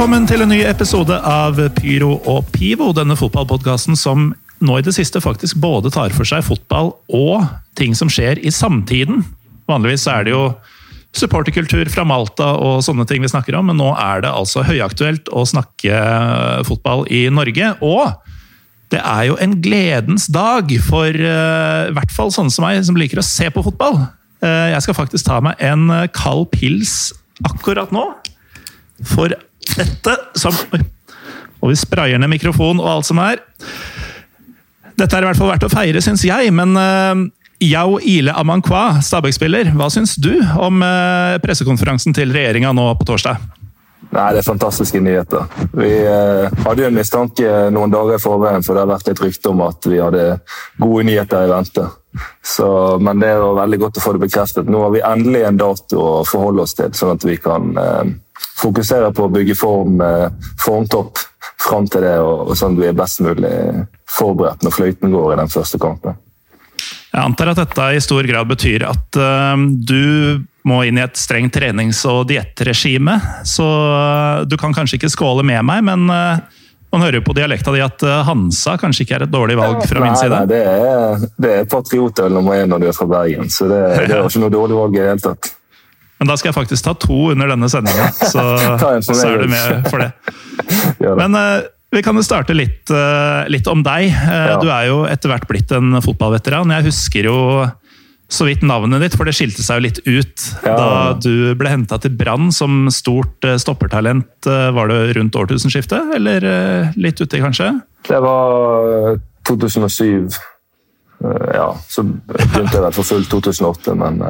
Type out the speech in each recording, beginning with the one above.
Velkommen til en ny episode av Pyro og Pivo, denne fotballpodkasten som nå i det siste faktisk både tar for seg fotball og ting som skjer i samtiden. Vanligvis er det jo supporterkultur fra Malta og sånne ting vi snakker om, men nå er det altså høyaktuelt å snakke fotball i Norge. Og det er jo en gledens dag for uh, i hvert fall sånne som meg, som liker å se på fotball. Uh, jeg skal faktisk ta meg en kald pils akkurat nå. For dette som Og vi sprayer ned mikrofon og alt som er. Dette er i hvert fall verdt å feire, syns jeg, men uh, Yao Ile Amankwa, Stabæk-spiller, hva syns du om uh, pressekonferansen til regjeringa nå på torsdag? Nei, Det er fantastiske nyheter. Vi eh, hadde jo en mistanke noen dager i forveien, for det har vært et rykte om at vi hadde gode nyheter i vente. Så, men det var veldig godt å få det bekreftet. Nå har vi endelig en dato å forholde oss til, sånn at vi kan uh, fokusere på å bygge form, formtopp fram til det, og, og sånn at vi er best mulig forberedt når fløyten går i den første kampen. Jeg antar at dette i stor grad betyr at uh, du må inn i et strengt trenings- og diettregime. Så uh, du kan kanskje ikke skåle med meg, men uh, man hører jo på dialekta di at Hansa kanskje ikke er et dårlig valg fra min side? Nei, det er, det er patriotøl nummer én når du er fra Bergen, så det, det er ikke noe dårlig valg i det hele tatt. Men da skal jeg faktisk ta to under denne sendinga, så, så, er du med for det. Men vi kan jo starte litt, litt om deg. Du er jo etter hvert blitt en fotballveteran. Jeg husker jo så vidt navnet ditt, for det skilte seg jo litt ut ja. da du ble henta til Brann som stort stoppertalent. Var det rundt årtusenskiftet, eller litt uti, kanskje? Det var 2007. Ja, så begynte jeg vel for fullt 2008, men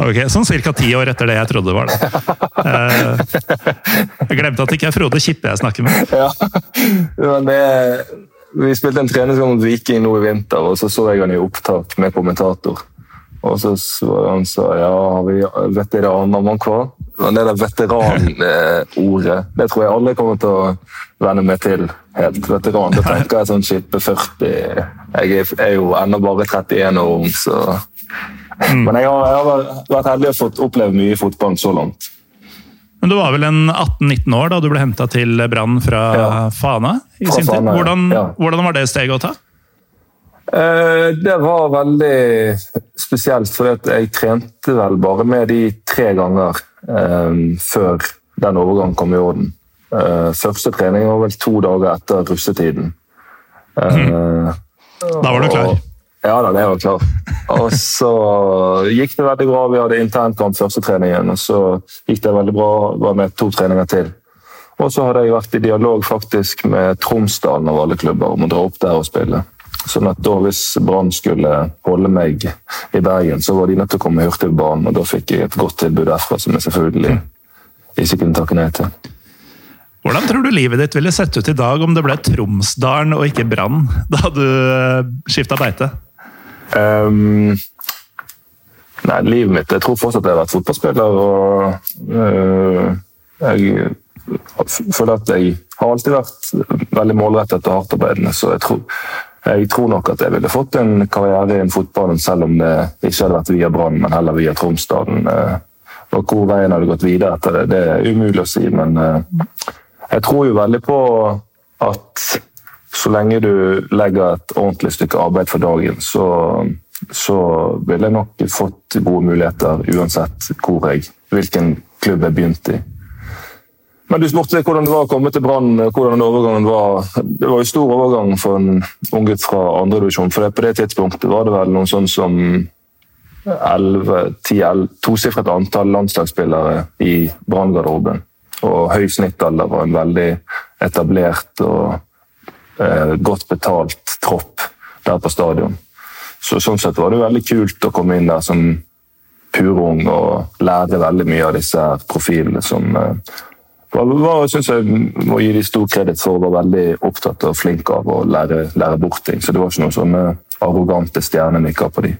Ok, Sånn ca. ti år etter det jeg trodde det var det. Jeg glemte at det ikke er Frode Kippe jeg snakker med. Ja, men det, Vi spilte en treningskamp mot Viking nå i vinter, og så så jeg han i opptak med kommentator. Og så han så ja, har vi hva? Men det der veteranordet det tror jeg aldri kommer til å venne meg til helt. Veteran, Da tenker jeg sånn skippe 40 Jeg er jo ennå bare 31 år ung, så Mm. Men jeg har, jeg har, vært heldig og fått oppleve mye i fotballen så langt. Men Du var vel en 18-19 år da du ble henta til Brann fra ja. Fana? i sin tid. Hvordan, ja. hvordan, var det steget å ta? Eh, det var veldig spesielt, for jeg trente vel bare med de tre ganger eh, før den overgangen kom i orden. Eh, første trening var vel to dager etter russetiden. Mm. Da var du klar? Og, ja da, det var klart. Og så gikk det veldig bra. Vi hadde internkamp første treningen, og så gikk det veldig bra var med to treninger til. Og så hadde jeg vært i dialog faktisk med Tromsdalen av alle klubber om å dra opp der og spille. Sånn at da Hvis Brann skulle holde meg i Bergen, så var de nødt til å komme hurtig på banen. Og da fikk jeg et godt tilbud derfra, som jeg selvfølgelig ikke kunne takke nei til. Hvordan tror du livet ditt ville sett ut i dag om det ble Tromsdalen og ikke Brann da du skifta beite? Um, nei, livet mitt Jeg tror fortsatt jeg har vært fotballspiller. og uh, Jeg føler at jeg har alltid vært veldig målrettet og hardtarbeidende. Så jeg tror, jeg tror, nok at jeg ville fått en karriere i fotballen, selv om det ikke hadde vært via Brann, men heller via Tromsdalen. Uh, og hvor veien hadde gått videre etter det, det er umulig å si. Men uh, jeg tror jo veldig på at så lenge du legger et ordentlig stykke arbeid for dagen, så, så ville jeg nok fått gode muligheter uansett hvor jeg, hvilken klubb jeg begynte i. Men Du spurte hvordan det var å komme til Brann. hvordan overgangen var. Det var jo stor overgang for en unggutt fra andredivisjon. For på det tidspunktet var det vel noen sånn som 11, 10, tosifret antall landslagsspillere i Brann-garderoben. Og høy snittalder var en veldig etablert og godt betalt tropp der på stadion. Så Sånn sett var det veldig kult å komme inn der som purung og lære veldig mye av disse profilene som eh, var, synes jeg må gi de stor kreditt for å være veldig opptatt og flink av å lære, lære bort ting. Så det var ikke noen sånne arrogante stjernenykker på de.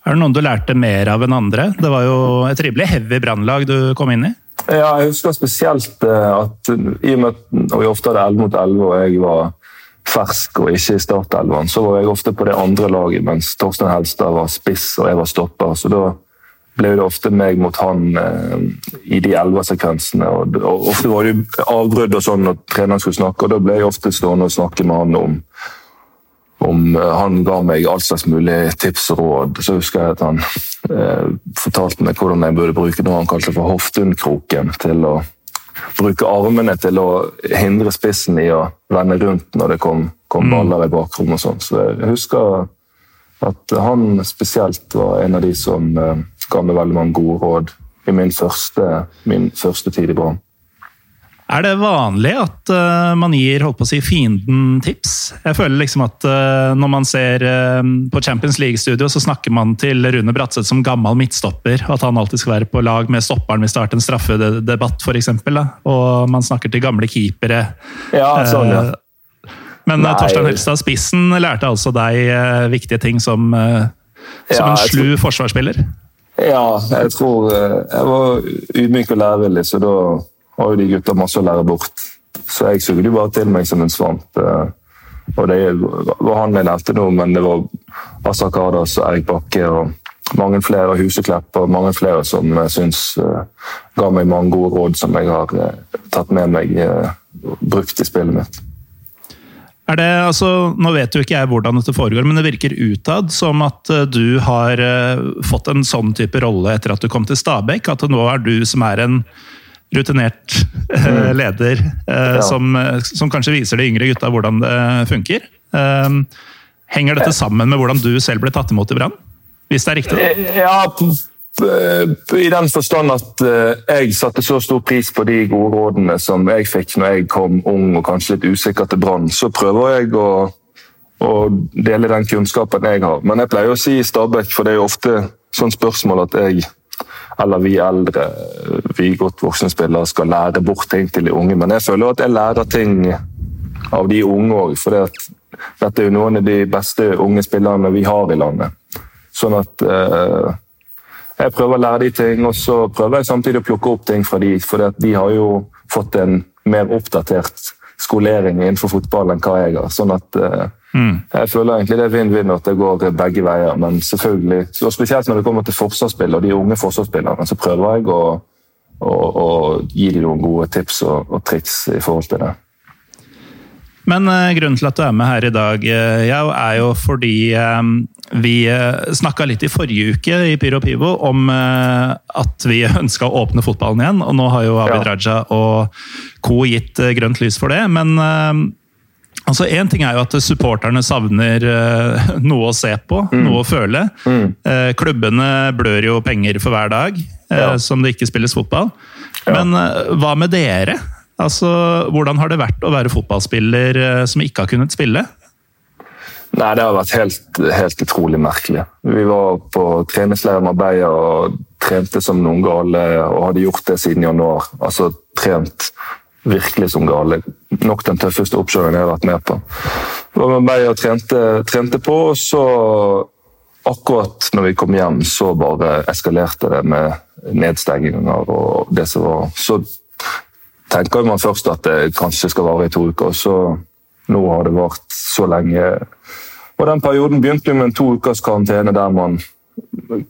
Er det noen du lærte mer av enn andre? Det var jo et rimelig heavy brannlag du kom inn i? Ja, jeg husker spesielt eh, at i og med at vi ofte hadde 11 mot 11 og jeg var fersk og ikke i startelveren, så var jeg ofte på det andre laget, mens Torstein Helstad var spiss og jeg var stopper. Så da ble det ofte meg mot han eh, i de elversekvensene. Og, og ofte var det avbrudd og sånn når treneren skulle snakke, og da ble jeg ofte stående og snakke med han om om eh, Han ga meg all slags mulige tips og råd. Så husker jeg at han eh, fortalte meg hvordan jeg burde bruke noe han kalte for hoftundkroken. Til å bruke armene til å hindre spissen i å vende rundt når det kom, kom mm. baller i bakrommet. og sånn. Så jeg husker at han spesielt var en av de som uh, ga meg veldig mange gode råd i min første, min første tid i Brann. Er det vanlig at uh, man gir holdt på å si, fienden tips? Jeg føler liksom at uh, når man ser uh, på Champions League-studio, så snakker man til Rune Bratseth som gammel midtstopper. At han alltid skal være på lag med stopperen hvis det har vært en straffedebatt, f.eks. Og man snakker til gamle keepere. Ja, sånn, ja. Men Nei. Torstein Helstad Spissen lærte altså deg viktige ting som, som ja, en slu tror... forsvarsspiller? Ja, jeg tror Jeg var ydmyk og lærevillig, så da har jo de gutta masse å lære bort. Så jeg sugde jo bare til meg som en svamp. Eh, og det var han jeg nevnte nå, men det var Asak Kardas og Erik Bakke og mange flere Huseklepp og mange flere som jeg syns uh, ga meg mange gode råd som jeg har tatt med meg og brukt i spillet mitt. Er det, altså, nå vet jo ikke jeg hvordan dette foregår, men det virker utad som at du har fått en sånn type rolle etter at du kom til Stabæk. At nå er du som er en rutinert eh, mm. leder eh, ja. som, som, kanskje viser de yngre gutta hvordan det funker. Eh, henger dette sammen med hvordan du selv ble tatt imot i Brann? Hvis det er riktig? Ja, i den forstand at jeg satte så stor pris på de gode rådene som jeg fikk når jeg kom ung og kanskje litt usikker til Brann, så prøver jeg å, å, dele den kunnskapen jeg har. Men jeg pleier å si i Stabæk, for det er jo ofte sånn spørsmål at jeg eller vi eldre, vi godt voksne spillere, skal lære bort ting til de unge. Men jeg føler at jeg lærer ting av de unge òg. For dette er jo noen av de beste unge spillerne vi har i landet. Sånn at eh, jeg prøver å lære de ting, og så prøver jeg samtidig å plukke opp ting fra de. For de har jo fått en mer oppdatert skolering innenfor fotball enn hva jeg har. Sånn at eh, mm. jeg føler egentlig det er vinn-vinn at det går begge veier. Men selvfølgelig, og spesielt når det kommer til forsvarsspill og de unge forsvarsspillerne, så prøver jeg å, å, å gi dem noen gode tips og, og triks i forhold til det. Men uh, grunnen til at du er med her i dag, Jau, er jo fordi um, vi uh, snakka litt i forrige uke i Pyro Pivo om at vi ønska å åpne fotballen igjen. Og nå har jo Abid ja. Raja og co. gitt grønt lys for det. Men altså Én ting er jo at supporterne savner noe å se på, mm. noe å føle. Mm. klubbene blør jo penger for hver dag ja. som det ikke spilles fotball. Ja. Men hva med dere? Altså, Hvordan har det vært å være fotballspiller som ikke har kunnet spille? Nei, Det har vært helt, helt utrolig merkelig. Vi var på treningsleir Marbella og trente som noen gale, og hadde gjort det siden januar. Altså trent virkelig som gale. Nok den tøffeste oppkjøringen jeg har vært med på. Var med meg og trente, trente på, og så akkurat når vi kom hjem, så bare eskalerte det med nedstenginger og det som var. Så tenker man først at det kanskje skal vare i to uker. Så nå har det vart så lenge. Og Den perioden begynte med en to ukers karantene der man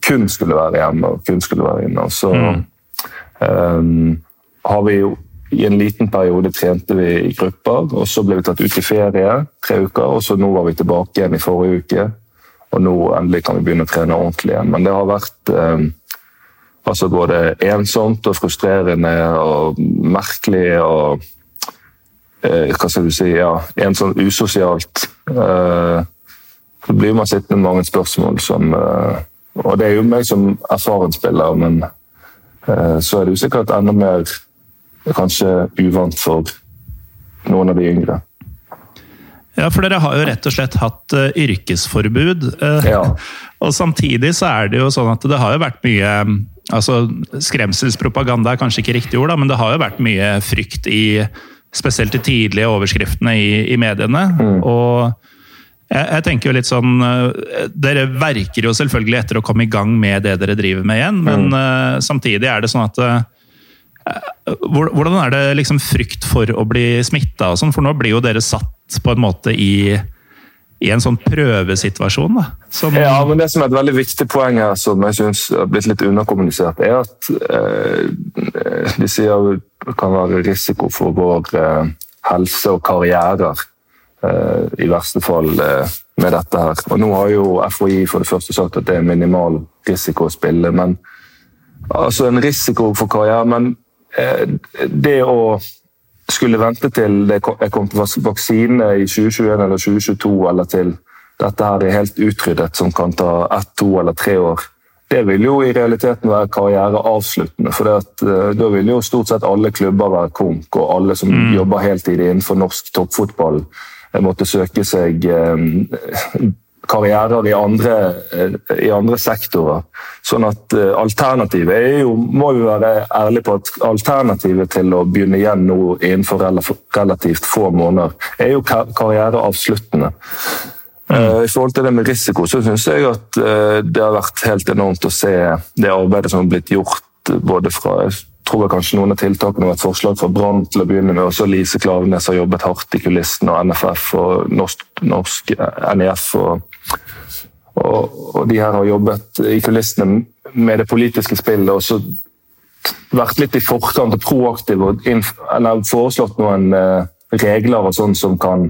kun skulle være hjemme og kun skulle være inne. Så mm. um, har vi jo i en liten periode trente vi i grupper, og så ble vi tatt ut i ferie tre uker. og så Nå var vi tilbake igjen i forrige uke, og nå endelig kan vi begynne å trene ordentlig igjen. Men det har vært eh, Altså både ensomt og frustrerende og merkelig og eh, Hva skal du si ja, En sånn usosialt. Eh, så blir man sittende med mange spørsmål som eh, Og det er jo meg som erfaren spiller, men eh, så er det jo sikkert enda mer kanskje uvant for noen av de yngre. Ja, for dere har jo rett og slett hatt uh, yrkesforbud. Uh, ja. Og samtidig så er det jo sånn at det har jo vært mye altså Skremselspropaganda er kanskje ikke riktig ord, da, men det har jo vært mye frykt i Spesielt de tidlige overskriftene i, i mediene. Mm. Og jeg, jeg, tenker jo litt sånn eh, Dere verker jo selvfølgelig etter å komme i gang med det dere driver med igjen, men mm. samtidig er det sånn at hvordan er det liksom frykt for å bli smitta og sånn? For nå blir jo dere satt på en måte i i en sånn prøvesituasjon. Da, som ja, men Det som er et veldig viktig poeng her, som jeg syns har blitt litt underkommunisert, er at eh, de sier det kan være risiko for vår eh, helse og karrierer. Eh, I verste fall eh, med dette her. Og Nå har jo FHI for det første sagt at det er minimal risiko å spille. men Altså en risiko for karriere, men det å skulle vente til det kom vaksine i 2021 eller 2022, eller til dette her er helt utryddet, som kan ta ett, to eller tre år, det vil jo i realiteten være karriereavsluttende. For at, uh, da vil jo stort sett alle klubber være konk, og alle som mm. jobber heltid innenfor norsk toppfotball, måtte søke seg karrierer i andre, i andre, sektorer. Sånn at Alternativet er jo, må vi være ærlige på at alternativet til å begynne igjen nå innenfor relativt få måneder, er jo karriereavsluttende. Mm. I forhold til det med risiko, så syns jeg at det har vært helt enormt å se det arbeidet som har blitt gjort både fra tror jeg kanskje noen av tiltakene var et forslag fra Brann til å begynne med. Også Lise Klavenes har jobbet hardt i kulissene, og NFF og norsk, norsk NIF og og, og, de her har jobbet i kulissene med det politiske spillet og så vært litt i forkant og proaktiv og foreslått noen uh, regler og sånn som kan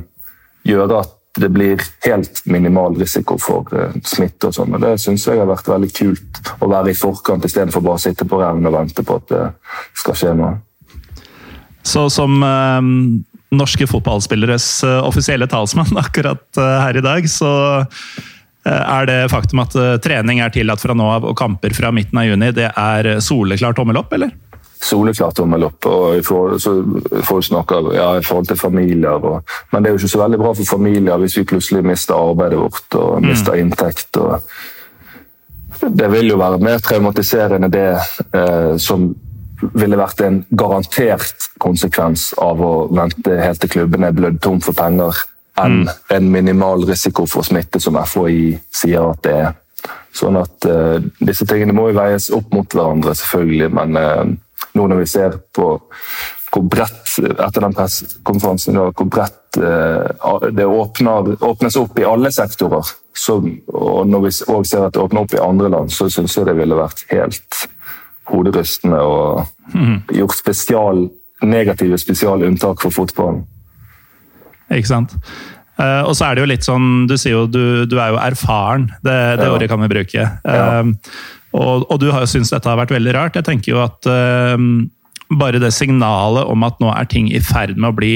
gjøre at det blir helt minimal risiko for uh, smitte. og sånn. Og Det syns jeg har vært veldig kult å være i forkant istedenfor bare å sitte på ræven og vente på at det skal skje noe. Så som uh, norske fotballspilleres offisielle talsmann akkurat her i dag, så Eh, er det faktum at eh, trening er tillatt fra nå av og kamper fra midten av juni, det er soleklart tommel opp, eller? Soleklart opp. og så Folk snakker ja, i forhold til familier. Og, men det er jo ikke så veldig bra for familier hvis vi plutselig mister arbeidet vårt og mm. mister mm. inntekt. Og, det vil jo være mer traumatiserende det eh, som ville vært en garantert konsekvens av å vente helt til klubben er blødd tom for penger enn mm. en minimal risiko for smitte, som FHI sier at det er. Sånn at uh, Disse tingene må jo veies opp mot hverandre, selvfølgelig, men uh, nå når vi ser på hvor bredt etter den pressekonferansen hvor bredt uh, det åpner, åpnes opp i alle sektorer, så, og når vi òg ser at det åpner opp i andre land, så syns jeg det ville vært helt hoderystende og mm. gjort spesial, negative spesialunntak for fotballen. Ikke sant? Uh, og så er det jo litt sånn Du sier jo du, du er jo erfaren. Det, det ja. ordet kan vi bruke. Ja. Uh, og, og, du har jo syntes dette har vært veldig rart. Jeg tenker jo at uh, bare det signalet om at nå er ting i ferd med å bli,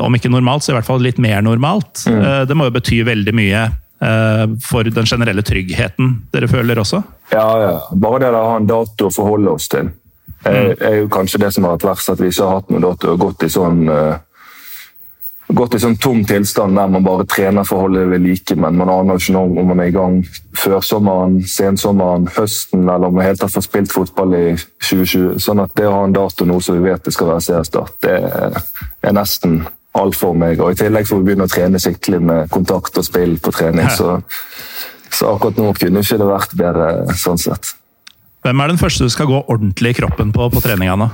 om ikke normalt, så i hvert fall litt mer normalt, mm. det må jo bety veldig mye for den generelle tryggheten dere føler også? Ja, ja. Bare det å ha en dato å forholde oss til, er, mm. er jo kanskje det som har vært verst. At vi ikke har hatt noen dato og gått i sånn gått i sånn tom tilstand der man bare trener for å holde det ved like, men man aner ikke noe om man er i gang førsommeren, sensommeren, høsten, eller om man helt har fått spilt fotball i 2020. Sånn at det å ha en dato nå som vi vet det skal være seriestart, det er nesten alt for meg. Og I tillegg får vi begynne å trene skikkelig med kontakt og spill på trening. Så, så akkurat nå kunne ikke det vært bedre sånn sett. Hvem er den første du skal gå ordentlig i kroppen på på treninga nå?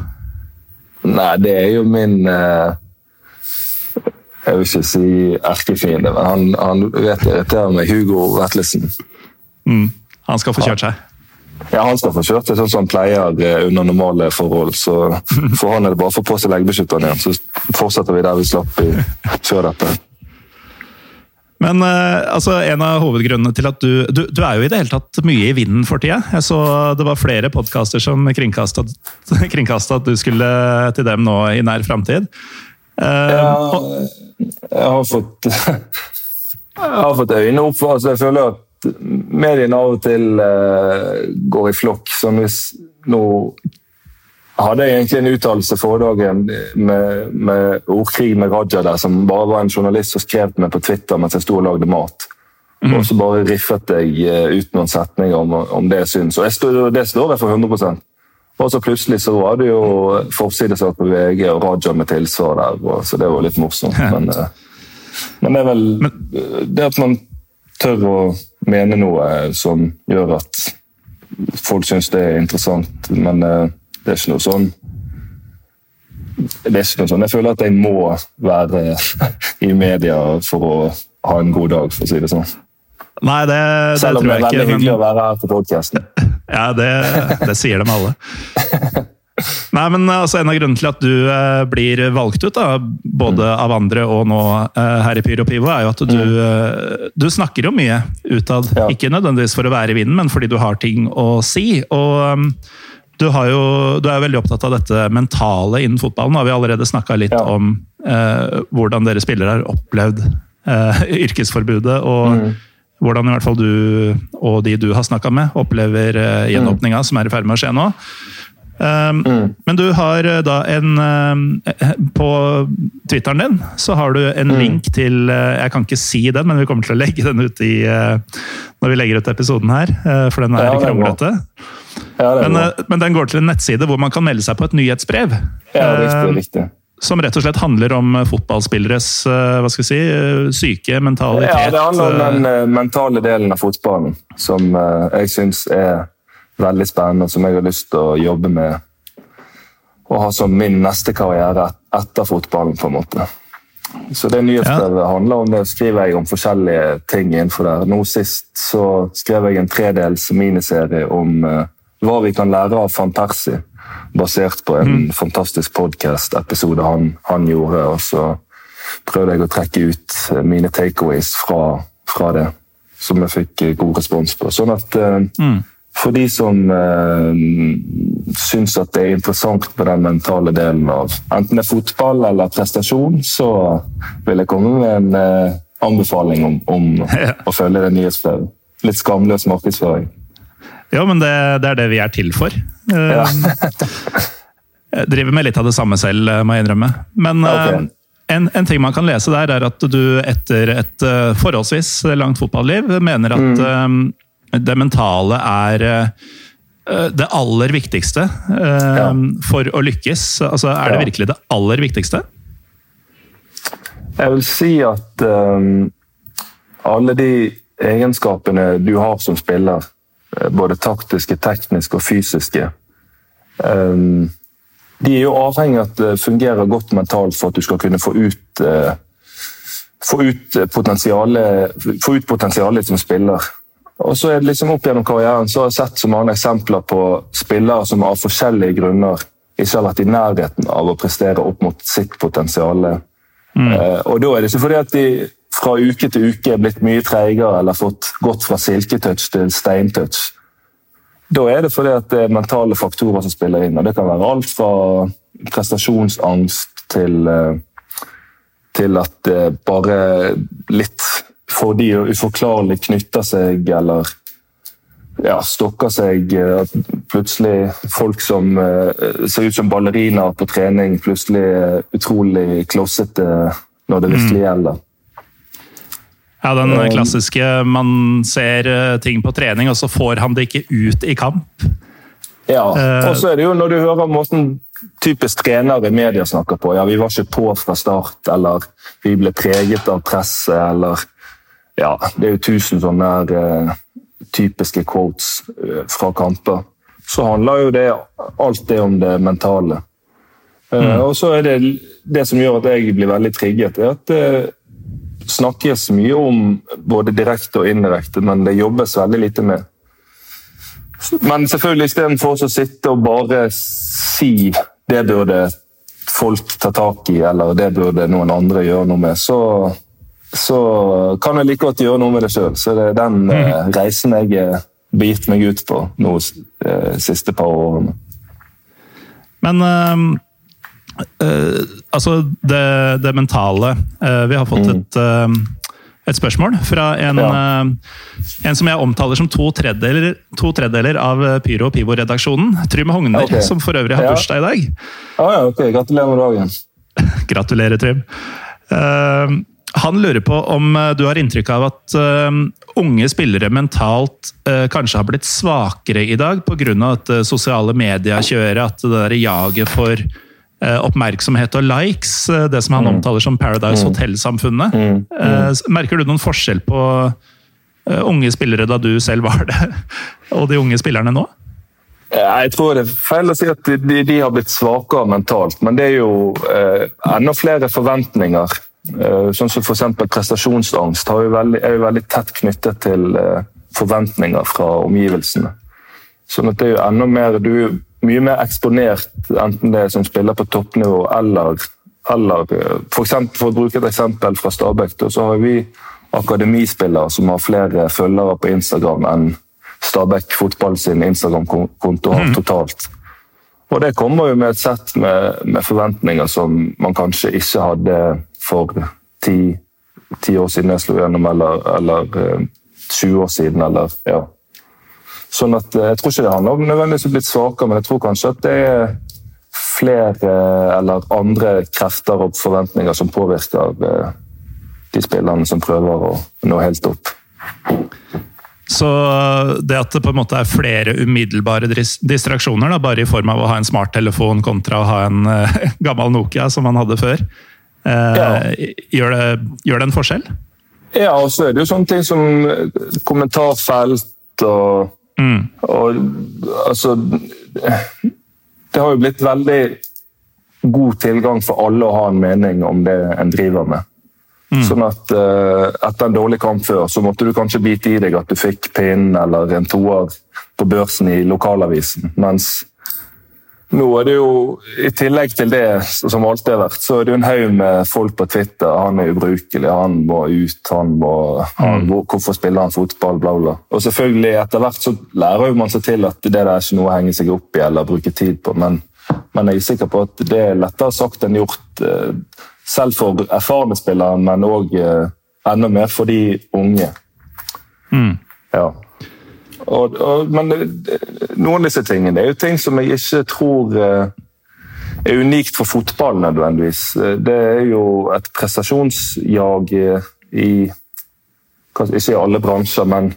Nei, det er jo min eh, jeg vil ikke si erkefiende, men han, han vet det irriterer meg. Hugo Vetlesen. Mm. Han skal få kjørt seg? Ja, han skal få kjørt seg sånn som han pleier eh, under normale forhold. Så for han er det bare å få på seg leggbeskytteren igjen, så fortsetter vi der vi slapp i, før dette. Men uh, altså, en av hovedgrunnene til at du, du, du er jo i det hele tatt mye i vinden for tida. Jeg så det var flere podkaster som kringkasta at du skulle til dem nå i nær framtid. Uh, ja, jeg har fått jeg har fått øynene opp for altså Jeg føler at mediene av og til uh, går i flokk. Som hvis nå hadde jeg egentlig en uttalelse forrige dagen med, med, ordkrig med Raja der, som bare var en journalist som skrev meg på Twitter mens jeg sto og lagde mat. Mm. Og så bare riffet jeg uh, ut noen setninger om, om det jeg syns. Og jeg det står jeg for 100 og så plutselig så var det jo forsidesak på VG og Raja med tilsvar der, så det var litt morsomt. Men, eh, men, det er vel det at man tør å mene noe som gjør at folk syns det er interessant, men eh, det er ikke noe sånn det er ikke noe sånn. Jeg føler at jeg må være i media for å ha en god dag, for å si det sånn. Nei, det, det Selv om det er veldig ikke. hyggelig å være her på podkasten. Ja, det, det sier de alle. Nei, men altså, En av grunnene til at du eh, blir valgt ut, da, både Mm. av andre og nå eh, her i Pyro Pivo, er jo at du, eh, du snakker jo mye utad. Ja. Ikke nødvendigvis for å være i vinden, men fordi du har ting å si. Og um, du, har jo, du er jo veldig opptatt av dette mentale innen fotballen. Har vi allerede snakka litt Ja. om eh, hvordan dere spillere har opplevd eh, yrkesforbudet. og Mm. Hvordan i hvert fall du og de du har snakka med, opplever uh, gjenåpninga som er i ferd med å skje nå. Um, Mm. Men du har eh, da en eh, På Twitteren din så har du en Mm. link til eh, Jeg kan ikke si den, men vi kommer til å legge den ut i eh, når vi legger ut episoden her, eh, for den er kronglete. Ja, Men, eh, men den går til en nettside hvor man kan melde seg på et nyhetsbrev. Ja, eh, riktig, riktig. Som rett og slett handler om eh, fotballspilleres eh, hva skal vi si, eh, syke, mentalitet. Ja, det handler om den mentale delen av fotballen som jeg syns er veldig spennende, og som jeg har lyst til å jobbe med. Og ha som min neste karriere etter fotballen, på en måte. Så det nyhetsbrevet handler om det. skriver jeg om forskjellige ting innenfor der. Nå sist så skrev jeg en tredels miniserie om hva vi kan lære av van Persie. Basert på en fantastisk podkast-episode han, han gjorde. og så prøvde jeg å trekke ut eh, mine takeaways fra, fra det, som jeg fikk eh, god respons på. Sånn at eh, for de som eh, syns at det er interessant med den mentale delen av enten det er fotball eller prestasjon, så vil jeg komme med en eh, anbefaling om, om Ja. å følge det nyhetsbrevet. Litt skamløs markedsføring. Ja, men det, det er det vi er til for. Eh, Ja. Jeg driver med litt av det samme selv, eh, må jeg innrømme. Men Ok. eh, en, en ting man kan lese der, er at du etter et forholdsvis langt fotballiv mener at Mm. det mentale er det aller viktigste Ja. for å lykkes. Altså, er det virkelig det aller viktigste? Jeg vil si at um, alle de egenskapene du har som spiller, både taktiske, tekniske og fysiske, ehm, de er jo avhengig av at det fungerer godt mentalt for at du skal kunne få ut eh, få ut potensialet, få ut potensialet som spiller. Og så er det liksom Opp gjennom karrieren så har jeg sett så mange eksempler på spillere som av forskjellige grunner ikke har vært i nærheten av å prestere opp mot sitt potensial. Eh, og da er det ikke fordi at de fra uke til uke er blitt mye treigere eller fått gått fra silketouch til steintouch. Da er det fordi at det er mentale faktorer som spiller inn. og Det kan være alt fra prestasjonsangst til, eh, til at det bare litt for de uforklarlig knytter seg eller ja, stokker seg. plutselig folk som eh, ser ut som ballerinaer på trening, plutselig utrolig klossete når det virkelig gjelder. Ja, Den klassiske man ser eh, ting på trening, og så får han det ikke ut i kamp. Ja, Eh, og så er det jo når du hører måten typisk trenere i media snakker på. Ja, vi var ikke på fra start, eller vi ble preget av presset, eller Ja, det er jo tusen sånne der, eh, typiske quotes fra kamper. Så handler jo det alt det om det mentale. Mm. og så er det det som gjør at jeg blir veldig trigget, er at snakkes mye om både direkte og indirekte, men det jobbes veldig lite med. Men selvfølgelig istedenfor å sitte og bare si det burde folk ta tak i, eller det burde noen andre gjøre noe med, så, så kan jeg like godt gjøre noe med det sjøl. Så det er den eh, reisen jeg har begitt meg ut på nå eh, siste par årene. Men eh, altså det, det mentale Uh, Vi har fått et, uh, et spørsmål fra en, Ja. en som jeg omtaler som to tredjedeler, to tredjedeler av Pyro og Pivo-redaksjonen. Trym Hogner, okay. som for øvrig har Ja. bursdag i dag. Ah, ja, ok, Gratulerer med dagen. Gratulerer, Trym. Han lurer på om du har inntrykk av at unge spillere mentalt kanskje har blitt svakere i dag pga. uh, sosiale medier kjører, at det der jaget for oppmerksomhet og likes, eh, det som han omtaler som Paradise Hotel-samfunnet. Eh, s- merker du noen forskjell på eh, unge spillere da du selv var det, og de unge spillerne nå? Jeg tror det er feil å si at de, de har blitt svakere mentalt, men det er jo eh, enda flere forventninger Eh, sånn som f.eks. prestasjonsangst jo veldig, er jo veldig tett knyttet til eh, forventninger fra omgivelsene. Sånn at det er jo enda mer Du mye mer eksponert, enten det er som spiller på toppnivå eller, eller for, eksempel, for å bruke et eksempel fra Stabæk, så har vi akademispillere som har flere følgere på Instagram enn Stabæk fotball sin Instagram-konto har mm. totalt. Og det kommer jo med et sett med, med, forventninger som man kanskje ikke hadde for ti, ti år siden jeg slo gjennom, eller, eller uh, 20 år siden, eller ja. Sånn at uh, Jeg tror ikke det handler om nødvendigvis å bli svakere, men jeg tror kanskje at det er flere eller andre krefter og forventninger som påvirker uh, de spillerne som prøver å nå helt opp. Så det at det på en måte er flere umiddelbare distraksjoner, da, bare i form av å ha en smarttelefon kontra å ha en gammel Nokia som man hadde før, ja. gjør, det, gjør, det, en forskjell? Ja, og så er det jo sånne ting som kommentarfelt og, mm. og Altså Det har jo blitt veldig god tilgang for alle å ha en mening om det en driver med. Mm. Sånn at uh, Etter en dårlig kamp før så måtte du kanskje bite i deg at du fikk pinnen eller en toer på børsen i lokalavisen. Mens nå er det jo, i tillegg til det, som alltid har vært, så er det jo en haug med folk på Twitter. Han er ubrukelig, han må ut, han må han, mm. Hvorfor spiller han fotball? Bla, bla. Og selvfølgelig, etter hvert så lærer man seg til at det der er ikke noe å henge seg opp i eller bruke tid på, men, men jeg er sikker på at det er lettere sagt enn gjort. Uh, selv for erfarne spillere, men òg eh, enda mer for de unge. Mm. Ja. Og, og, men eh, noen av disse tingene er jo ting som jeg ikke tror eh, er unikt for fotball nødvendigvis. Det er jo et prestasjonsjag i Ikke i alle bransjer, men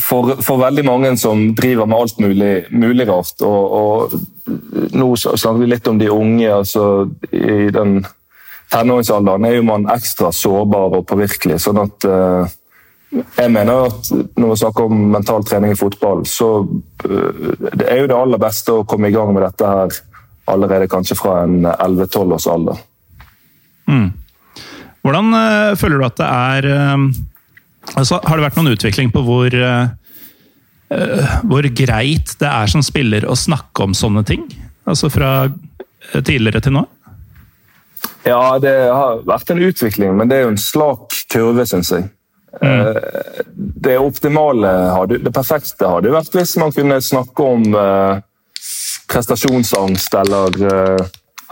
for, for, veldig mange som driver med alt mulig, mulig rart. Og, og nå snakker vi litt om de unge. altså I den tenåringsalderen er jo man ekstra sårbar og påvirkelig. sånn at uh, jeg mener at når vi snakker om mental trening i fotball, så uh, det er jo det aller beste å komme i gang med dette her allerede kanskje fra en 11-12 års alder. Mm. Hvordan uh, føler du at det er altså, Har det vært noen utvikling på hvor, hvor greit det er som spiller å snakke om sånne ting? Altså fra tidligere til nå? Ja, det har vært en utvikling, men det er jo en slak kurve, syns jeg. Mm. Det optimale, det perfekte, hadde vært hvis man kunne snakke om eh, prestasjonsangst eller, eh,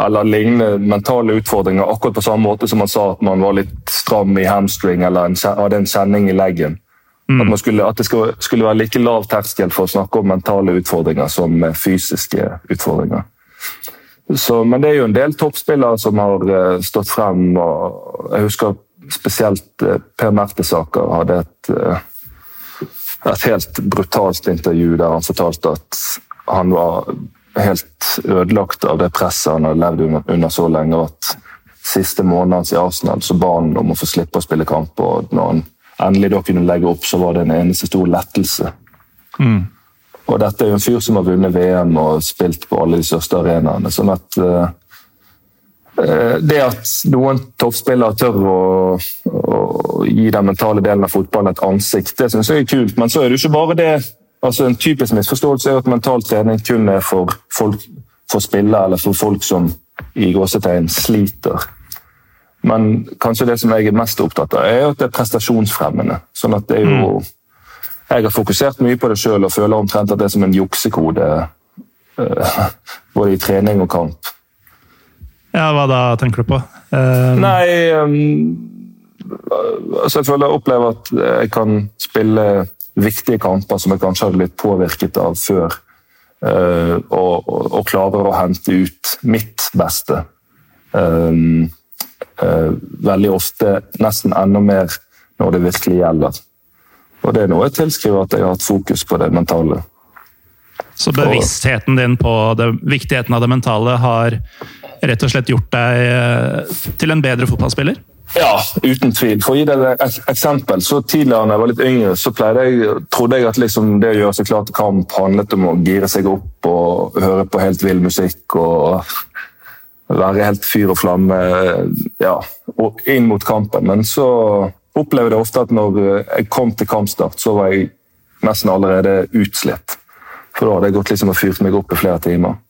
eller lignende mentale utfordringer akkurat på samme måte som man sa at man var litt stram i hamstring eller hadde en kjenning i leggen. Mm. At, skulle, at, det skulle, skulle, være like lav terskel for å snakke om mentale utfordringer som fysiske utfordringer. Så, men det er jo en del toppspillere som har stått frem. og Jeg husker spesielt uh, Per Mertesaker hadde et, uh, et helt brutalt intervju der han fortalte at han var helt ødelagt av det presset han hadde levd under, under så lenge. at Siste måneden i Arsenal så ba han om å få slippe å spille kamp. og Når han endelig da kunne legge opp, så var det en eneste stor lettelse. Mm. Og dette er jo en fyr som har vunnet VM og spilt på alle de største arenaene. sånn at uh, det at noen toppspillere tør å, å, gi den mentale delen av fotballen et ansikt, det syns jeg er kult. Men så er det jo ikke bare det. Altså En typisk misforståelse er at mental trening kun er for, folk, for spillere eller for folk som i gåsetegn sliter. Men kanskje det som jeg er mest opptatt av, er at det er prestasjonsfremmende. Sånn at det er jo mm jeg har fokusert mye på det sjøl og føler omtrent at det er som en juksekode. Uh, både i trening og kamp. Ja, hva da tenker du på? Um... Nei um, altså Jeg føler jeg opplever at jeg kan spille viktige kamper som jeg kanskje hadde blitt påvirket av før. Uh, og, og, klarer å hente ut mitt beste. Um, veldig ofte nesten enda mer når det virkelig gjelder. Og det er noe jeg tilskriver at jeg har hatt fokus på det mentale. Så bevisstheten din på det, viktigheten av det mentale har rett og slett gjort deg eh, til en bedre fotballspiller? Ja, uten tvil. For å gi deg et eksempel, så Tidligere da jeg var litt yngre, så jeg, trodde jeg at liksom det å gjøre seg klar til kamp handlet om å gire seg opp og høre på helt vill musikk. og være helt fyr og flamme ja, og inn mot kampen. Men så opplevde jeg ofte at når jeg kom til kampstart, så var jeg nesten allerede utslitt. For da hadde jeg gått liksom og fyrt meg opp i flere timer.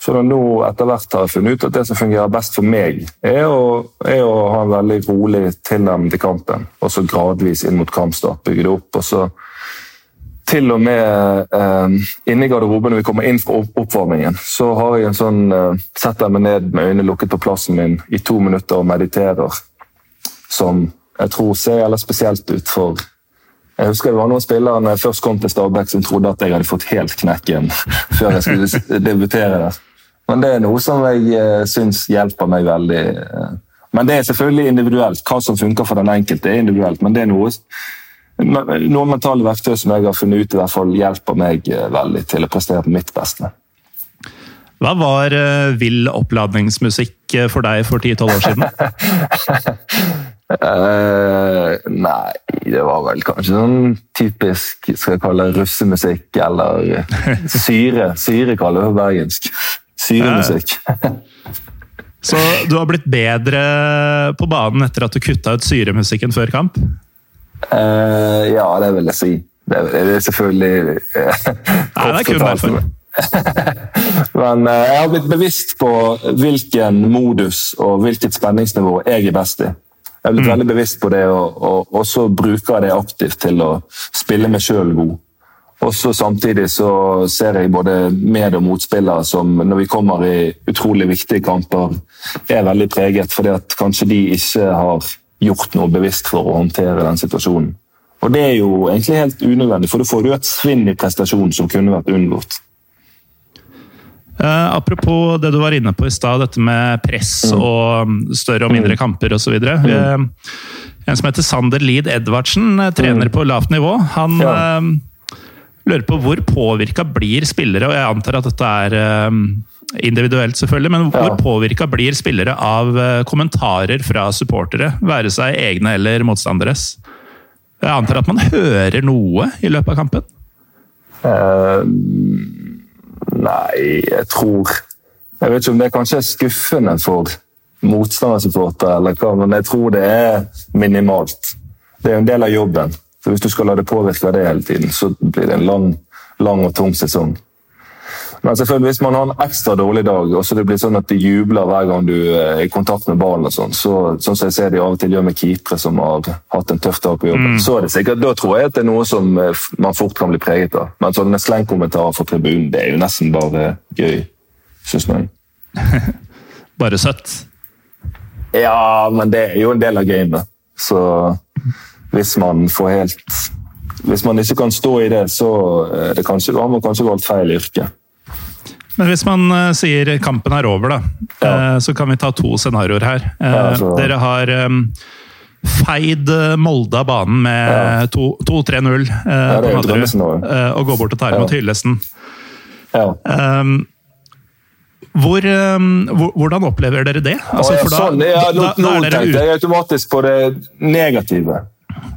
Så nå etter hvert har jeg funnet ut at det som fungerer best for meg, er å, er å ha en veldig rolig tilnærming til kampen. Og så gradvis inn mot kampstart bygge det opp. og så til og med eh, inne garderoben når vi kommer inn fra oppvarmingen, så har jeg en sånn eh, Setter meg ned med øynene lukket på plassen min i to minutter og mediterer. Som jeg tror ser eller spesielt ut for jeg husker det var noen spillere når jeg først kom til Stabæk som trodde at jeg hadde fått helt knekken før jeg skulle debutere der. Men det er noe som jeg eh, syns hjelper meg veldig. Eh. Men det er selvfølgelig individuelt. Hva som funker for den enkelte, er individuelt. Men det er noe, noen mentale verktøy som jeg har funnet ut i hvert fall hjelper meg eh, veldig til å prestere på mitt beste. Hva var vill oppladningsmusikk for deg for 10-12 år siden? uh, nei, det var vel kanskje sånn typisk skal jeg kalle russemusikk eller syre. Syre kaller vi bergensk. Syremusikk. Så du har blitt bedre på banen etter at du kutta ut syremusikken før kamp? Uh, ja, det vil jeg si. Det er, det selvfølgelig uh, Nei, det er kun derfor. Men jeg har blitt bevisst på hvilken modus og hvilket spenningsnivå jeg er best i. Jeg har blitt mm. veldig bevisst på det, og, og, og så bruker jeg det aktivt til å spille meg sjøl god. Og så Samtidig så ser jeg både med- og motspillere som når vi kommer i utrolig viktige kamper, er veldig preget fordi at kanskje de ikke har gjort noe bevisst for å håndtere den situasjonen. Og Det er jo egentlig helt unødvendig, for da får du et svinn i prestasjonen som kunne vært unngått. Uh, apropos det du var inne på i stad, dette med press mm. og større og mindre mm. kamper osv. Mm. Uh, en som heter Sander Lid Edvardsen, uh, trener mm. på lavt nivå. Han ja lurer på hvor påvirka blir spillere, og jeg antar at dette er eh, individuelt, selvfølgelig, men hvor ja. påvirka blir spillere av eh, kommentarer fra supportere, være seg egne eller motstanderes? Jeg antar at man hører noe i løpet av kampen? Uh, nei, jeg tror Jeg vet ikke om det kanskje er skuffende for motstandersupportere, eller hva, men jeg tror det er minimalt. Det er en del av jobben. Så hvis du skal la det påvirke det hele tiden, så blir det en lang, lang og tung sesong. Men selvfølgelig, hvis man har en ekstra dårlig dag, og så det blir sånn at de jubler hver gang du er i kontakt med ballen, og sånn, så, sånn som jeg ser de av og til gjør med keepere som har hatt en tøff dag på jobben, mm. så er det sikkert, da tror jeg at det er noe som eh, man fort kan bli preget av. Men sånne slengkommentarer fra tribunen, det er jo nesten bare gøy, syns jeg. bare søtt? Ja, men det er jo en del av gamet. Så hvis man får helt Hvis man ikke kan stå i det, så det kanskje, har man kanskje valgt feil yrke. Men hvis man uh, sier kampen er over, da, ja. uh, så kan vi ta to scenarioer her. Uh, ja, så... Dere har um, feid Molde av banen med ja. 2-3-0 ja, på Nadderud og går bort og tar imot ja. hyllesten. Um, hvor, um, hvordan opplever dere det? Altså, da, sånn, nå, nå tenkte jeg automatisk på det negative.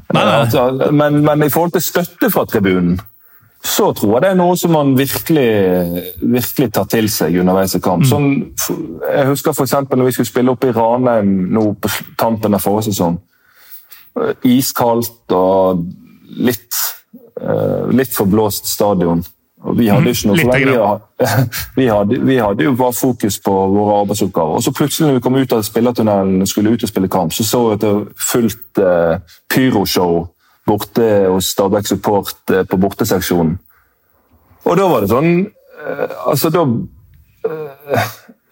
Nei, nei. Altså, men, men, i forhold til støtte fra tribunen, så tror jeg det er noe som man virkelig, virkelig tar til seg underveis i kamp. Mm. Sånn, jeg husker f.eks. når vi skulle spille opp i Ranheim nå på tampen av forrige sesong. Iskaldt og litt, uh, litt forblåst stadion. Vi hadde mhm. ikke noe for vi, hadde, vi hadde jo bare fokus på våre arbeidsoppgaver. Og så plutselig når vi kom ut av spillertunnelen og skulle ut og spille kamp, så så vi et fullt uh, pyroshow borte hos Stabæk Support uh, på borteseksjonen. Og da var det sånn uh, Altså, da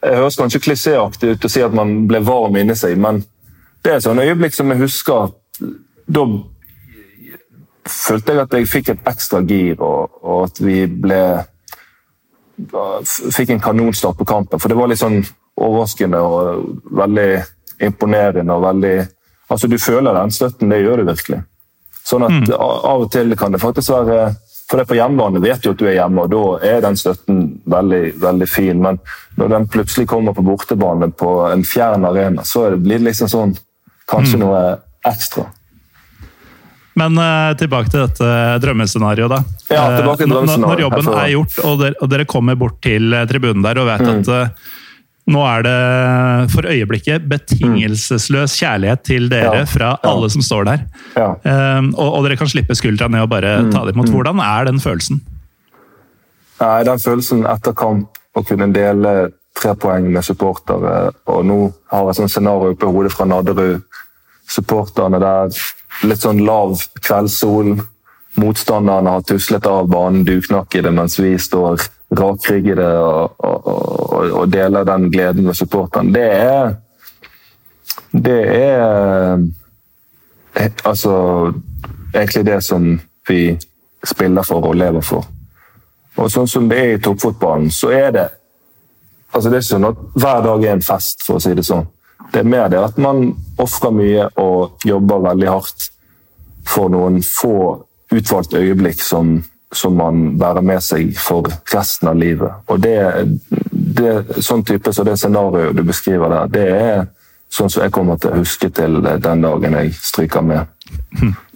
Jeg høres kanskje klisjéaktig ut å si at man ble varm inni seg, men det er sånn øyeblikk som jeg husker da følte jeg at jeg fikk et ekstra gir, og, og at vi ble Fikk en kanonstart på kampen. For det var litt sånn overraskende og veldig imponerende. og veldig, altså Du føler den støtten, det gjør du virkelig. Sånn at mm. Av og til kan det faktisk være for det På hjemmebane vet du at du er hjemme, og da er den støtten veldig, veldig fin. Men når den plutselig kommer på bortebane på en fjern arena, så blir det liksom sånn kanskje mm. noe ekstra. Men uh, tilbake til dette drømmescenarioet, da. Ja, tilbake til drømmescenarioet. når, når jobben er gjort, og dere, og dere, kommer bort til eh, tribunen der og vet mm. at uh, Nå er det for øyeblikket betingelsesløs kjærlighet til dere Ja, fra ja. alle som står der. Ja. Um, og, og dere kan slippe skuldra ned og bare Mm, ta det imot. Hvordan er den følelsen? Nei, den følelsen etter kamp å kunne dele tre poeng med supportere, og nå har jeg et sånt scenario oppe i hodet fra Nadderud. Supporterne der, litt sånn lav kveldssol. Motstanderne har tuslet av banen duknakkede, mens vi står rakryggede og, og, og, og deler den gleden med supporterne. Det er Det er altså egentlig det som vi spiller for og lever for. Og sånn som det er i toppfotballen, så er det altså Det er sånn at hver dag er en fest, for å si det sånn. Det er mer det at man ofrer mye og jobber veldig hardt for noen få utvalgte øyeblikk som, som man bærer med seg for resten av livet. Og det, det Sånn type så det scenarioet du beskriver der, det er sånn som jeg kommer til å huske til den dagen jeg stryker med.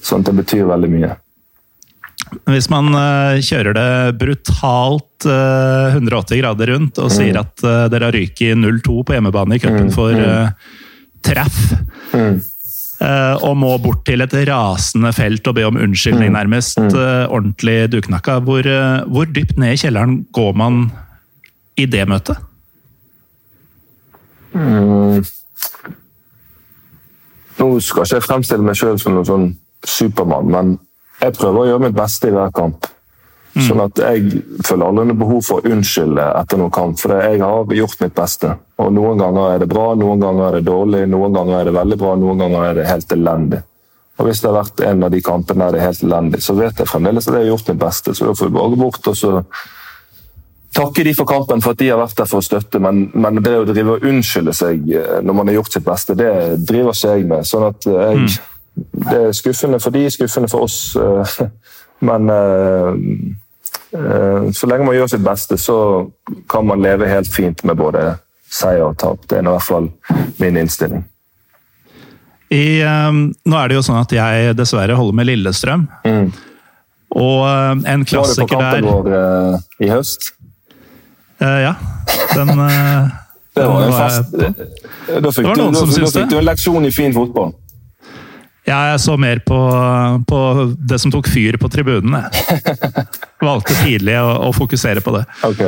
Sånn at det betyr veldig mye. Hvis man eh, kjører det brutalt eh, 180 grader rundt og sier at eh, dere har ryket 0-2 på hjemmebane i cupen for eh, treff, eh, og må bort til et rasende felt og be om unnskyldning, nærmest eh, ordentlig duknakka, hvor, eh, hvor dypt ned i kjelleren går man i det møtet? Nå skal ikke jeg fremstille meg sjøl som noen sånn supermann, men jeg prøver å gjøre mitt beste i hver kamp. Sånn at jeg føler aldri noe behov for å unnskylde etter noen kamp, for jeg har gjort mitt beste. Og Noen ganger er det bra, noen ganger er det dårlig, noen ganger er det veldig bra, noen ganger er det helt elendig. Og Hvis det har vært en av de kampene der det er helt elendig, så vet jeg fremdeles at jeg har gjort mitt beste. Så da får vi bare bort og så takke de for kampen for at de har vært der for å støtte, men, men det å drive og unnskylde seg eh, når man har gjort sitt beste, det driver ikke jeg med. Sånn at jeg, jeg, Det er skuffende for de, skuffende for oss. eh, Men eh, eh, så lenge man gjør sitt beste, så kan man leve helt fint med både seier og tap. Det er i hvert fall min innstilling. I, eh, nå er det jo sånn at jeg dessverre holder med Lillestrøm. Mm. Og klassiker der... Var du på kampen vår eh, i høst? Eh, Ja, den eh, Det var en jeg- Da fikk du en leksjon i fin fotball. Jeg så mer på, på det som tok fyr på tribunen. jeg. Valgte tidlig å, å fokusere på det. Ok.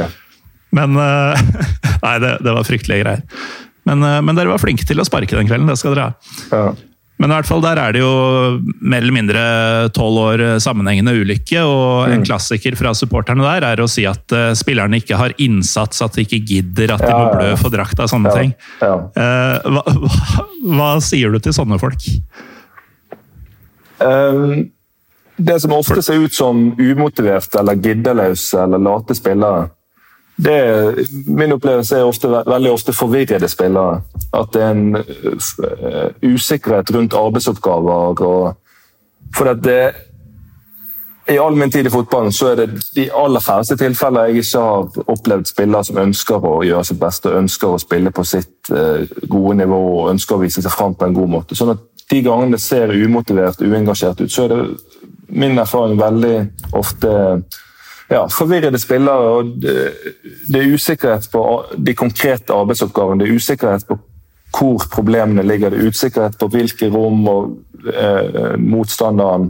Men eh, Nei, det, det var fryktelige greier. Men, eh, men dere var flinke til å sparke den kvelden, det skal dere ha. Ja. Men i hvert fall der er det jo mer eller mindre tolv år sammenhengende ulykke, og en klassiker fra supporterne der er å si at uh, spillerne ikke har innsats, at de ikke gidder, at de Ja, må blø for drakta, sånne Ja. ting. Eh, hva, hva, hva sier du til sånne folk? Ehm, det som ofte ser ut som umotiverte eller giddeløse eller late spillere, det min opplevelse er ofte, veldig ofte forvirrede spillere. At det er en uh, usikkerhet rundt arbeidsoppgaver. Og, for at det, I all min tid i fotballen så er det de aller færreste tilfeller jeg ikke har opplevd spillere som ønsker å gjøre sitt beste, ønsker å spille på sitt eh, gode nivå og ønsker å vise seg fram på en god måte. Sånn at De gangene det ser umotivert uengasjert ut, så er det min erfaring veldig ofte ja, forvirrede spillere. og det, er usikkerhet på de konkrete arbeidsoppgavene. Det er usikkerhet på hvor problemene ligger. Det er usikkerhet på hvilke rom og eh, motstanderen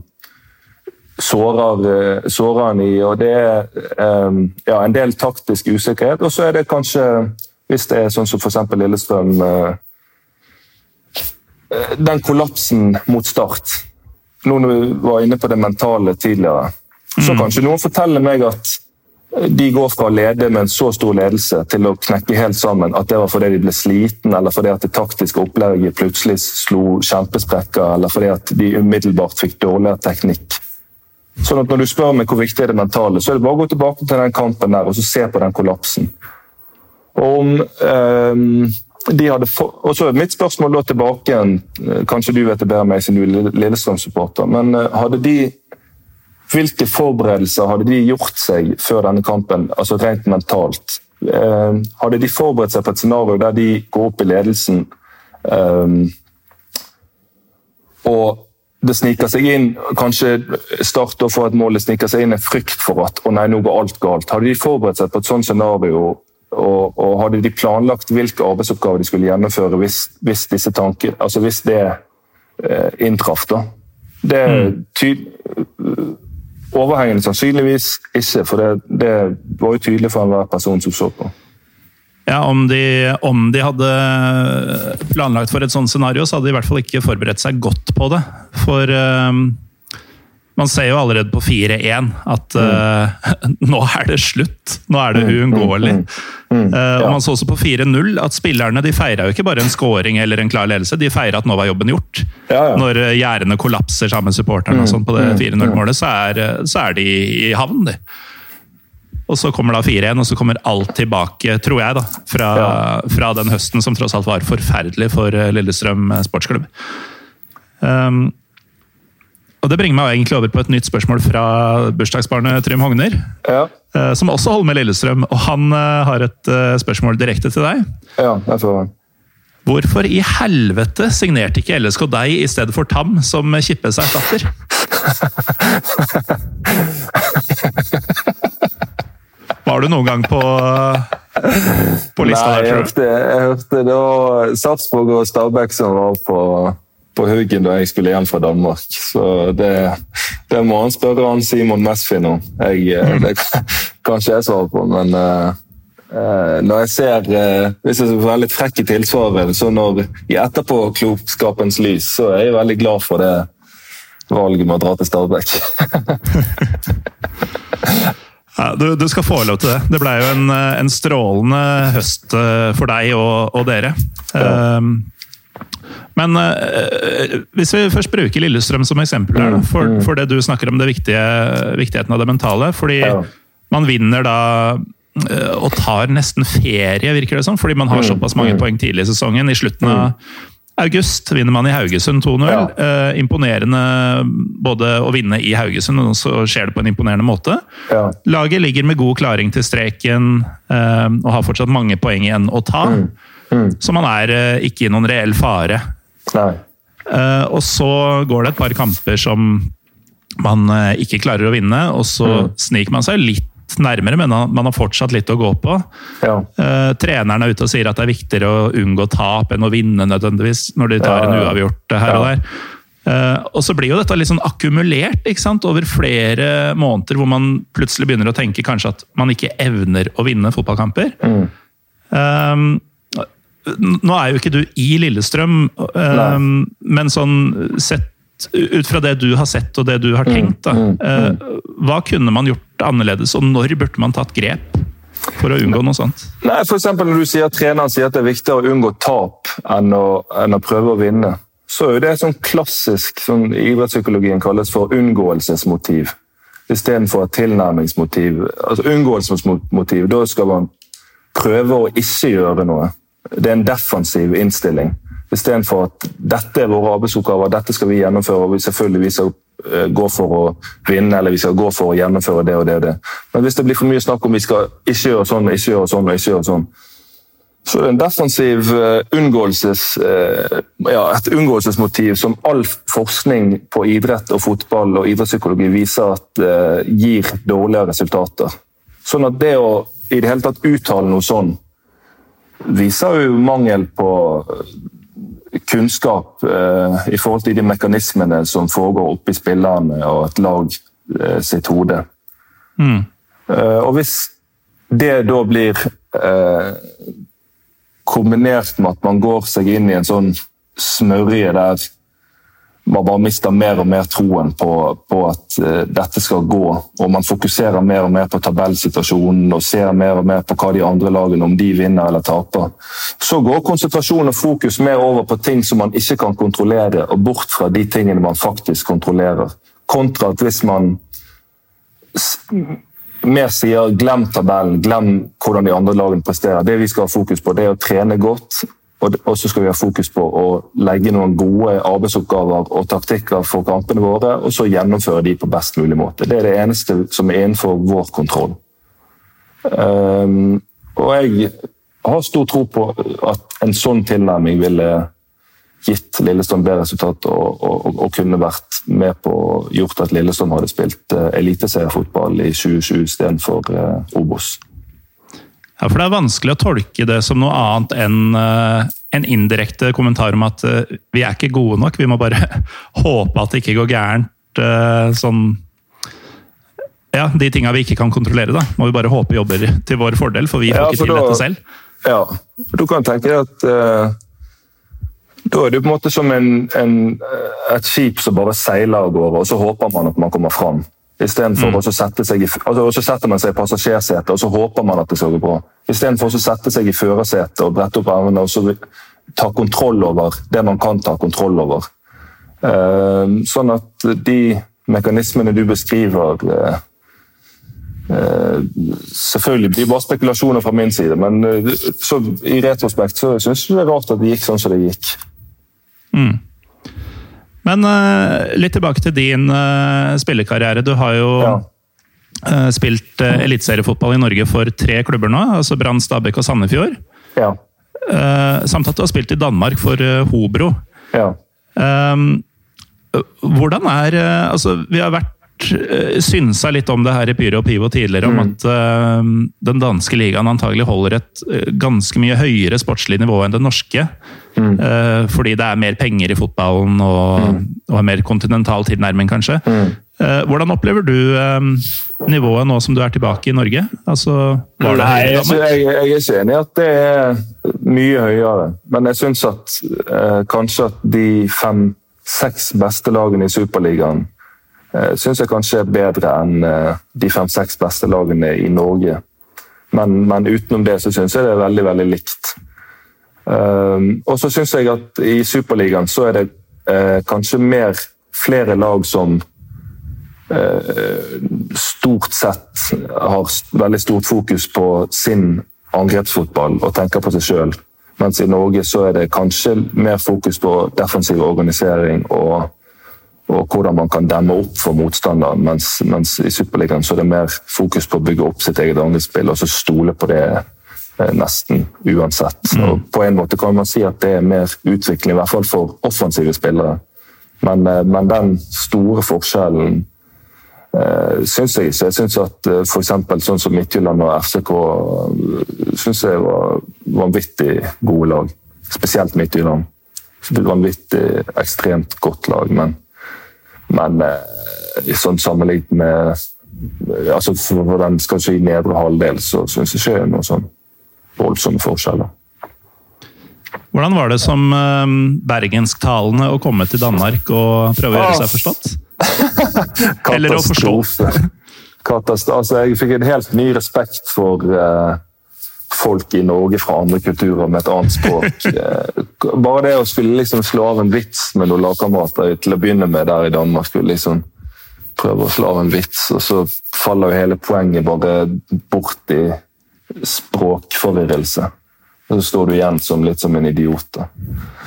sårer, eh, sårer han i. og Det er eh, ja, en del taktisk usikkerhet. Og så er det kanskje, hvis det er sånn som f.eks. Lillestrøm eh, Den kollapsen mot Start. Nå når vi var inne på det mentale tidligere, så kanskje noen forteller meg at de går fra å lede med en så stor ledelse til å knekke helt sammen. At det var fordi de ble sliten, eller fordi at det taktiske opplegget plutselig slo kjempesprekker, eller fordi at de umiddelbart fikk dårligere teknikk. Sånn at Når du spør meg hvor viktig er det mentale, så er det bare å gå tilbake til den kampen der og så se på den kollapsen. Og om hadde for... Og så mitt spørsmål da tilbake eh, kanskje du vet det bedre enn meg siden du er Lillestrøm-supporter, men eh, hadde de hvilke forberedelser hadde de gjort seg før denne kampen, altså rent mentalt? Eh, hadde de forberedt seg på et scenario der de går opp i ledelsen eh, og det sniker seg inn kanskje Start å får et mål, det sniker seg inn en frykt for at å nei, nå går alt galt. Hadde de forberedt seg på et sånt scenario og, og, hadde de planlagt hvilke arbeidsoppgaver de skulle gjennomføre hvis, hvis disse tanker, altså hvis det eh, inntraff? da? Det er mm. overhengende sannsynligvis ikke, for det, det var jo tydelig for enhver person som så på. Ja, om de, om de, hadde planlagt for et sånt scenario, så hadde de i hvert fall ikke forberedt seg godt på det. For um, man ser jo allerede på 4-1 at uh, nå er det slutt. Nå er det mm, mm, uunngåelig. Mm, uh, og man så også på 4-0 at spillerne de feira jo ikke bare en scoring eller en klar ledelse, de feira at nå var jobben gjort. Ja, ja. Når gjerdene kollapser sammen med supporterne og sånn på det 4-0-målet, så, så, er de i havn, de. Og så kommer da 4-1, og så kommer alt tilbake, tror jeg, da, fra, ja. fra, den høsten som tross alt var forferdelig for eh, Lillestrøm eh, sportsklubb. Um, og Det bringer meg egentlig over på et nytt spørsmål fra bursdagsbarnet Trym Hogner. Ja. Uh, som også holder med Lillestrøm, og han uh, har et uh, spørsmål direkte til deg. Ja, jeg får det. Hvorfor i helvete signerte ikke LSK deg i stedet for Tam som Kippes erstatter? Var du noen gang på, på lista Nei, der, tror du? Jeg hørte, jeg hørte det var Sarpsborg og Stabæk som var på, på huggen da jeg skulle hjem fra Danmark. Så det, det må han spørre han Simon Mesfin om. Jeg, mm. Det kan ikke jeg svare på, men uh, når jeg ser uh, Hvis jeg skal være litt frekk i tilsvaret, så når i etterpåklokskapens lys, så er jeg veldig glad for det valget med å dra til Stabæk. Ja, du, du, skal få lov til det. Det ble jo en, en strålende høst eh, for deg og, og dere. Ja. Um, men uh, hvis vi først bruker Lillestrøm som eksempel her, mm, for, mm. for, det du snakker om det viktige, viktigheten av det mentale. Fordi ja. man vinner da uh, og tar nesten ferie, virker det som. Fordi man har mm, såpass mange poeng tidlig i sesongen. I slutten av August vinner man i Haugesund 2-0. Ja. Eh, imponerende både å vinne i Haugesund, og så skjer det på en imponerende måte. Ja. Laget ligger med god klaring til streken eh, og har fortsatt mange poeng igjen å ta. Mm. Mm. Så man er eh, ikke i noen reell fare. Nei. og så går det et par kamper som man eh, ikke klarer å vinne, og så mm. sniker man seg litt nærmere, men man har fortsatt litt å gå på. Ja. Uh, treneren er ute og sier at det er viktigere å unngå tap enn å vinne nødvendigvis, når de tar en uavgjort her og der. Uh, og så blir jo dette litt sånn akkumulert ikke sant? over flere måneder, hvor man plutselig begynner å tenke kanskje at man ikke evner å vinne fotballkamper. Mm. Um, nå er jo ikke du i Lillestrøm, um, men sånn sett ut fra det du har sett og det du har tenkt, da, mm, mm, mm. hva kunne man gjort annerledes, og når burde man tatt grep for å unngå noe sånt? Nei, for Når du sier at treneren sier at det er viktigere å unngå tap enn å, enn å prøve å vinne, så er det sånn klassisk som sånn idrettspsykologien kalles for unngåelsesmotiv. Istedenfor tilnærmingsmotiv. Altså Unngåelsesmotiv, da skal man prøve å ikke gjøre noe. Det er en defensiv innstilling. Istedenfor at dette er våre arbeidsoppgaver, dette skal vi gjennomføre. og vi selvfølgelig vi skal eh, gå for å vinne eller vi skal gå for å gjennomføre det og det og det. Men hvis det blir for mye snakk om vi skal ikke gjøre sånn ikke gjøre sånn, og ikke gjøre sånn, så er det en defensiv uh, unngåelses, uh, ja, et unngåelsesmotiv som all forskning på idrett og fotball og idrettspsykologi viser at gir dårligere resultater. Sånn at det å i det hele tatt uttale noe sånn viser jo mangel på kunnskap eh, i forhold til de mekanismene som foregår oppi spillerne og et lag eh, sitt hode. Mm. Eh, og hvis det da blir eh, kombinert med at man går seg inn i en sånn smørje der man bare mister mer og mer troen på, på at uh, dette skal gå. Og man fokuserer mer og mer på tabellsituasjonen og ser mer og mer på hva de andre lagene om de vinner eller taper. Så går konsentrasjon og fokus mer over på ting som man ikke kan kontrollere, og bort fra de tingene man faktisk kontrollerer. Kontra at hvis man mer sier 'glem tabellen', glem hvordan de andre lagene presterer. Det vi skal ha fokus på, det er å trene godt og så skal vi ha fokus på å legge noen gode arbeidsoppgaver og taktikker for kampene våre, og så gjennomføre de på best mulig måte. Det er det eneste som er innenfor vår kontroll. Um, og jeg har stor tro på at en sånn tilnærming ville gitt Lillestrøm bedre resultat og, og, og, kunne vært med på gjort at Lillestrøm hadde spilt uh, eliteseriefotball i 2020 istedenfor uh, Obos. Ja, for Det er vanskelig å tolke det som noe annet enn uh, en indirekte kommentar om at uh, vi er ikke gode nok. Vi må bare håpe at det ikke går gærent. Uh, sånn Ja, de tinga vi ikke kan kontrollere, da, må vi bare håpe jobber til vår fordel, for vi får ja, for ikke til da, dette selv. Ja, for du kan tenke deg at da er det på en måte som en, en, et skip som bare seiler av gårde, og så håper man at man kommer fram. Istedenfor mm. å sette seg i altså, så setter man seg i passasjersetet og så håper man at det skal gå bra. Istedenfor å sette seg i førersetet og brette opp armene og så ta kontroll over det man kan ta kontroll over. Uh, sånn at de mekanismene du beskriver uh, uh, Selvfølgelig blir bare spekulasjoner fra min side, men så, i retrospekt så syns jeg det er rart at det gikk sånn som det gikk. Mm. Men uh, litt tilbake til din uh, spillekarriere. Du har jo ja. uh, spilt uh, eliteseriefotball i Norge for tre klubber nå. altså Brann, Stabæk og Sandefjord. Ja. samt at du har spilt i Danmark for Hobro. Ja. hvordan er Altså, vi har vært Eh, synsa litt om det her i Pyro og Pivo tidligere, mm. om at uh, den danske ligaen antagelig holder et uh, ganske mye høyere sportslig nivå enn det norske. Mm. Uh, fordi det er mer penger i fotballen og, mm. og en mer kontinental tilnærming, kanskje. Mm. hvordan opplever du nivået nå som du er tilbake i Norge? Altså, Nei, jeg, jeg, jeg, er ikke enig i at det er mye høyere. Men jeg syns at kanskje at de fem-seks beste lagene i Superligaen Eh, syns jeg kanskje er bedre enn eh, de fem-seks beste lagene i Norge. Men, men, utenom det så syns jeg det er veldig, veldig likt. Um, og så syns jeg at i Superligaen så er det uh, kanskje mer flere lag som stort sett har veldig stort fokus på sin angrepsfotball og tenker på seg sjøl. Mens i Norge så er det kanskje mer fokus på defensiv organisering og og hvordan man kan demme opp for motstanderen. Mens, mens i Superligaen så er det mer fokus på å bygge opp sitt eget angrepsspill og så stole på det eh, nesten uansett. Mm. På en måte kan man si at det er mer utvikling, i hvert fall for offensive spillere. Men, eh, men den store forskjellen uh, syns jeg ikke. Jeg syns at uh, f.eks. sånn som Midtjylland og FCK synes jeg var vanvittig gode lag. Spesielt Midtjylland. Vanvittig ekstremt godt lag. men men eh, sånn sammenlignet med altså For den skal si nedre halvdel, så syns jeg ikke det er noen sånn voldsomme forskjeller. Hvordan var det som eh, bergensktalende å komme til Danmark og prøve å gjøre seg forstått? Eller å forstå? Katastrofe. Altså, jeg fikk en helt ny respekt for uh, folk i Norge fra andre kulturer med et annet språk. Eh, bare det å skulle liksom slå av en vits med noen lagkamerater til å begynne med der i Danmark skulle liksom prøve å slå av en vits, og så faller jo hele poenget bare bort i språkforvirrelse. Og så står du igjen som litt som en idiot.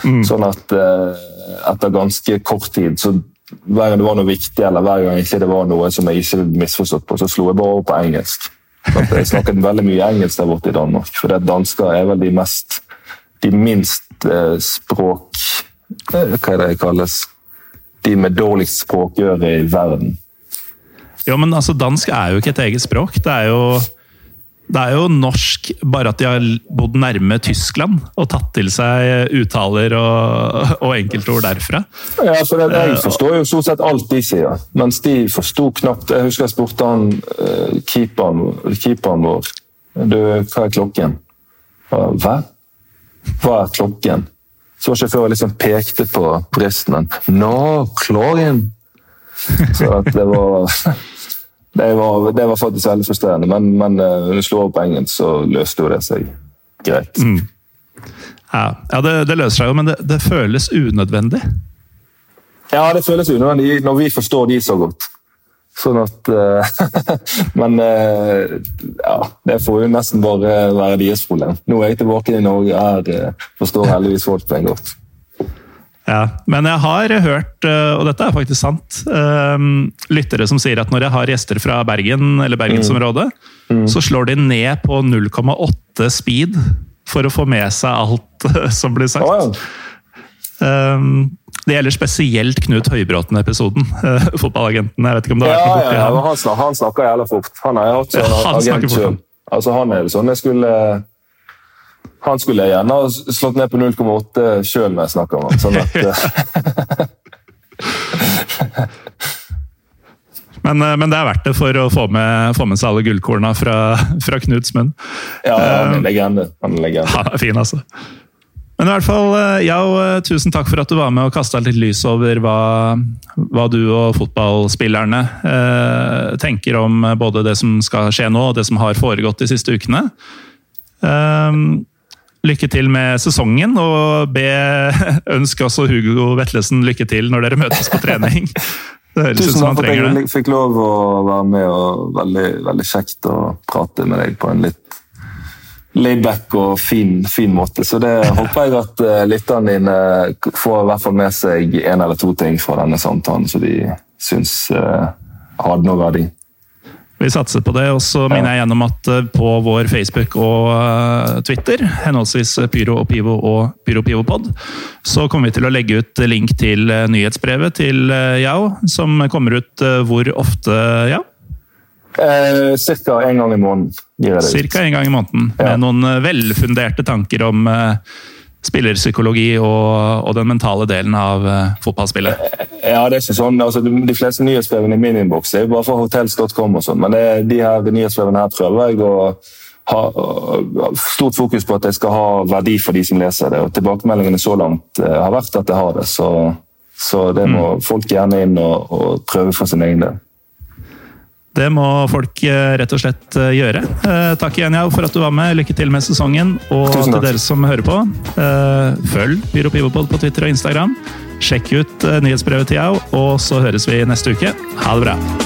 Mm. Sånn at eh, etter ganske kort tid så hver gang det var noe viktig, eller hver gang det var noe som jeg ikke misforstått på, så slo jeg bare over på engelsk. Jeg snakket veldig mye engelsk der borte i Danmark. For det dansker er vel de mest De minst eh, språk... Eh, hva er det det kalles? De med dårligst språkøre i verden. Jo, men altså, dansk er jo ikke et eget språk. Det er jo det er jo norsk, bare at de har bodd nærme Tyskland og tatt til seg uttaler og, og enkeltord derfra. Ja, for det, Jeg forstår jo stort sett alt de sier, mens de forsto knapt Jeg husker jeg spurte han uh, keeperen, keeperen vår du, hva er klokken. Hva? Hva er klokken? Så var ikke før jeg liksom pekte på bristen. Nå, klokken! Så at det var det var, det var, faktisk veldig frustrerende, men, men når du slo over på engelsk, så løste jo det seg greit. Mm. Ja, ja det, det, løser seg jo, men det, det, føles unødvendig. Ja, det føles unødvendig når vi forstår de så godt. Sånn at uh, Men uh, ja, det får jo nesten bare være deres problem. Nå er jeg tilbake i Norge og forstår heldigvis folk en godt. Ja, Men jeg har hørt, eh, og dette er faktisk sant, eh, lyttere som sier at når jeg har gjester fra Bergen eller bergensområdet, mm. mm. så slår de ned på 0,8 speed for å få med seg alt som blir sagt. Oh, ja. Det gjelder spesielt Knut Høybråten-episoden. Fotballagenten. Jeg vet ikke om det har vært noe borti ja, ja, han, snakker, han snakker jævlig fort. Han har hatt sånn agent sjøl. Altså, han er sånn jeg skulle Han skulle jeg gjerne ha slått ned på 0,8 sjøl når jeg snakker om han. Sånn at, men, men, det er verdt det for å få med, få med seg alle gullkorna fra, fra Knuts munn. Ja, han er legende. Han er legende. Han er fin, altså. Men i hvert fall, Yao, ja, eh, tusen takk for at du var med og kasta litt lys over hva, hva du og fotballspillerne eh, tenker om både det som skal skje nå, og det som har foregått de siste ukene. Eh, lykke til med sesongen, og be ønske også Hugo Vetlesen lykke til når dere møtes på trening. Tusen takk for at jeg fikk lov å være med, og veldig, veldig kjekt å prate med deg på en litt laidback og fin, fin, måte. Så det håper jeg at uh, lytterne dine får i hvert fall med seg en eller to ting fra denne samtalen som de syns uh, hadde noe verdi. Vi satser på det, og så minner jeg gjennom at uh, på vår Facebook og uh, Twitter, henholdsvis Pyro og Pivo og Pyro Pivo Pod, så kommer vi til å legge ut link til nyhetsbrevet til Yao, som kommer ut hvor ofte, ja? Eh, Ca. en gang i måneden. Cirka en gang i måneden, ja. med noen eh, velfunderte tanker om spillerpsykologi og, og, den mentale delen av uh, fotballspillet. Ja, det er ikke sånn. Altså, de fleste nyhetsbrevene i min innboks er jo bare fra hotels.com, og sånn, men det, de her nyhetsbrevene her prøver jeg å ha stort fokus på at jeg skal ha verdi for de som leser det. og Tilbakemeldingene så langt uh, har vært at jeg har det. Så, så det må mm. folk gjerne inn og, og prøve for sin egen del. Det må folk eh, rett og slett eh, gjøre. Eh, takk igjen, Jau, for at du var med. Lykke til med sesongen. Og til dere som hører på, følg Pyro Pivopod på Twitter og Instagram. Sjekk ut nyhetsbrevet til Jau, og så høres vi neste uke. Ha det bra!